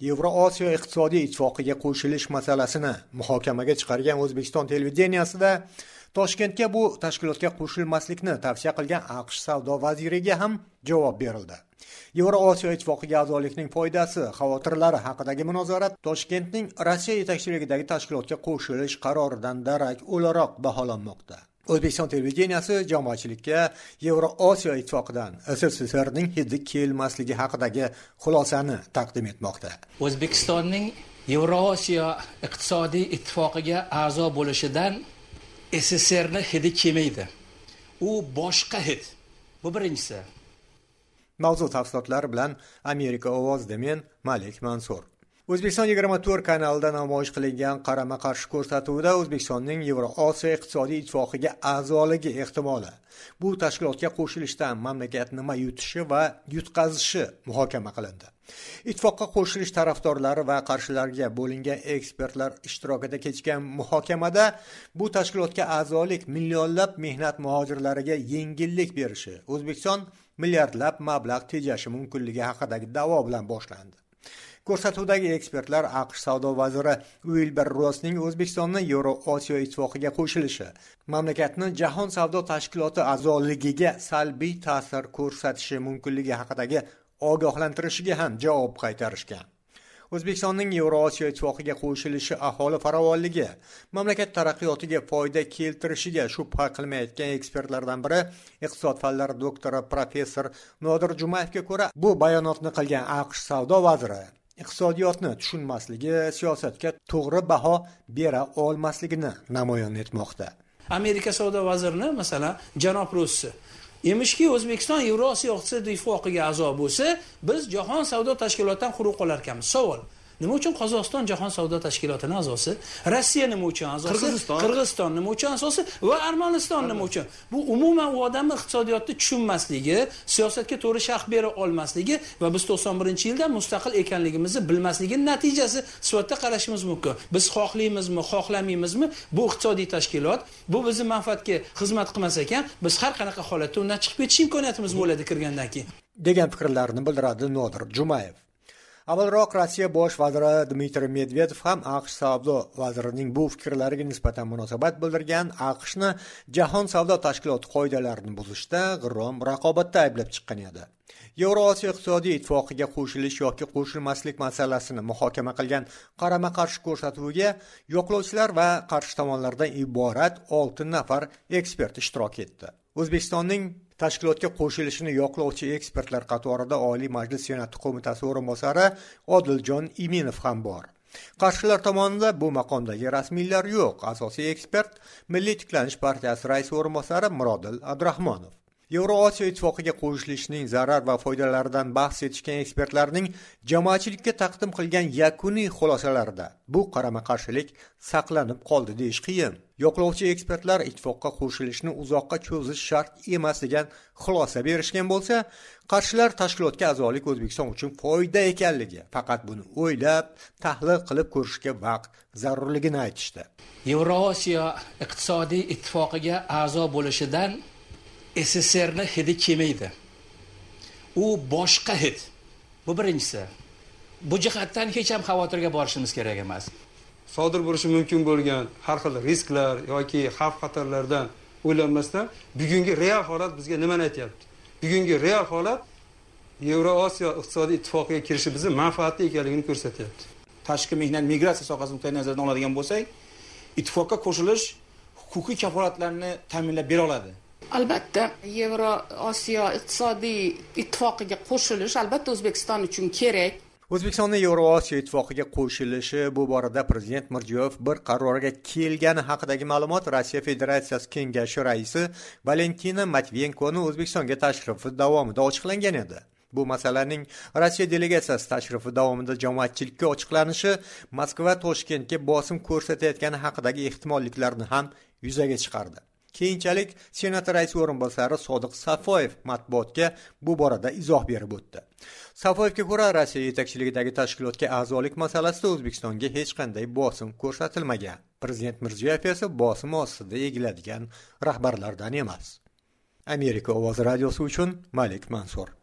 yevroosiyo iqtisodiy ittifoqiga qo'shilish masalasini muhokamaga chiqargan o'zbekiston televideniyasida toshkentga bu tashkilotga qo'shilmaslikni tavsiya qilgan aqsh savdo vaziriga ham javob berildi. Yevroosiyo ittifoqiga a'zolikning foydasi xavotirlari haqidagi munozarat toshkentning rossiya yetakchiligidagi tashkilotga qo'shilish qaroridan darak o'laroq baholanmoqda. O'zbekiston televideniyasi jamoatchilikka yevroosiyo ittifoqidan sssrning hidi kelmasligi haqidagi xulosani taqdim etmoqda. O'zbekistonning yevroosiyo iqtisodiy ittifoqiga a'zo bo'lishidan sssrni hidi kelmaydi. U boshqa hid. Bu birinchisi. Mavzu tafsilotlari bilan amerika ovozida men malik mansur o'zbekiston yigirma to'rt kanalida namoyish qilingan qarama qarshi ko'rsatuvda o'zbekistonning yevroosiyo iqtisodiy ittifoqiga a'zoligi ehtimoli. Bu tashkilotga qo'shilishdan mamlakat nima yutishi va yutqazishi muhokama qilindi. Ittifoqqa qo'shilish tarafdorlari va qarshilariga bo'lingan ekspertlar ishtirokida kechgan muhokamada bu tashkilotga a'zolik millionlab mehnat muhojirlariga yengillik berishi o'zbekiston milliardlab mablag' tejashi mumkinligi haqidagi da'vo bilan boshlandi. Ko'rsatuvdagi ekspertlar aqsh savdo vaziri uilber rosning o'zbekistonni yevroosiyo ittifoqiga qo'shilishi mamlakatni jahon savdo tashkiloti a'zoligiga salbiy ta'sir ko'rsatishi mumkinligi haqidagi ogohlantirishiga ham javob qaytarishgan. O'zbekistonning yevroosiyo ittifoqiga qo'shilishi aholi farovonligi mamlakat taraqqiyotiga foyda keltirishiga shubha qilmayotgan ekspertlardan biri iqtisod fanlari doktori professor nodir jumayevga ko'ra bu bayonotni qilgan aqsh savdo vaziri iqtisodiyotni tushunmasligi siyosatga to'g'ri baho bera olmasligini namoyon etmoqda. Amerika savdo vazirini masalan janob russi emishki o'zbekiston yevrosiyo iqtisodiy ittifoqiga a'zo bo'lsa biz jahon savdo tashkilotidan quruq qolar ekanmiz savol nima uchun qozog'iston jahon savdo tashkilotini a'zosi rossiya nima uchun a'zosi qirg'iziston. Qirg'iziston nima uchun a'zosi va armaniston nima uchun? Bu umuman u odamni iqtisodiyotni tushunmasligi siyosatga to'g'ri sharh bera olmasligi va biz to'qson birinchi yilda mustaqil ekanligimizni bilmasligini natijasi sifatida qarashimiz mumkin. Biz xohlaymizmi xohlamaymizmi bu iqtisodiy tashkilot bu bizni manfaatga xizmat qilmas ekan biz har qanaqa holatda undan chiqib ketish imkoniyatimiz bo'ladi kirgandan keyin. Degan fikrlarini bildiradi nodir jumayev avvalroq rossiya bosh vaziri dmitriy medvedev ham aqsh savdo vazirining bu fikrlariga nisbatan munosabat bildirgan aqshni jahon savdo tashkiloti qoidalarini buzishda g'irrom raqobatda ayblab chiqqan edi. Yevroosiyo iqtisodiy ittifoqiga qo'shilish yoki qo'shilmaslik masalasini muhokama qilgan qarama qarshi ko'rsatuviga yo'qlovchilar va qarshi tomonlardan iborat olti nafar ekspert ishtirok etdi. O'zbekistonning tashkilotga qo'shilishini yoqlovchi ekspertlar qatorida oliy majlis senati qo'mitasi o'rinbosari odiljon iminov ham bor. Qarshilar tomonida bu maqomdagi rasmiylar yo'q asosiy ekspert milliy tiklanish partiyasi raisi o'rinbosari murodil abdurahmonov. Yevroosiyo ittifoqiga qo'shilishning zarar va foydalaridan bahs etishgan ekspertlarning jamoatchilikka taqdim qilgan yakuniy xulosalarida bu qarama qarshilik saqlanib qoldi deyish qiyin. Yo'qlovchi ekspertlar ittifoqqa qo'shilishni uzoqqa cho'zish shart emas degan xulosa berishgan bo'lsa qarshilar tashkilotga a'zolik o'zbekiston uchun foyda ekanligi faqat buni o'ylab tahlil qilib ko'rishga vaqt zarurligini aytishdi. Yevroosiyo iqtisodiy ittifoqiga a'zo bo'lishidan sssrni hidi kelmaydi u boshqa hid. Bu birinchisi. Bu jihatdan hech ham xavotirga borishimiz kerak emas. Sodir bo'lishi mumkin bo'lgan har xil risklar yoki xavf xatarlardan o'ylanmasdan bugungi real holat bizga nimani aytyapti? Bugungi real holat yevroosiyo iqtisodiy ittifoqiga kirishi bizni manfaatli ekanligini ko'rsatyapti. Tashqi mehnat migratsiya sohasini nuqtai nazardan oladigan bo'lsak ittifoqqa qo'shilish huquqiy kafolatlarni ta'minlab bera oladi albatta yevroosiyo iqtisodiy ittifoqiga qo'shilish albatta o'zbekiston uchun kerak. O'zbekistonni yevroosiyo ittifoqiga qo'shilishi bu borada prezident mirziyoyev bir qarorga kelgani haqidagi ma'lumot rossiya federatsiyasi kengashi raisi valentina matvenkoni o'zbekistonga tashrifi davomida ochiqlangan edi. Bu masalaning rossiya delegatsiyasi tashrifi davomida jamoatchilikka ochiqlanishi moskva toshkentga bosim ko'rsatayotgani haqidagi ehtimolliklarni ham yuzaga chiqardi. Keyinchalik senat raisi o'rinbosari sodiq safoyev matbuotga bu borada izoh berib o'tdi. Safoyevga ko'ra rossiya yetakchiligidagi tashkilotga a'zolik masalasida o'zbekistonga hech qanday bosim ko'rsatilmagan. Prezident mirziyoyev esa bosim ostida egiladigan rahbarlardan emas. Amerika ovozi radiosi uchun malik mansur.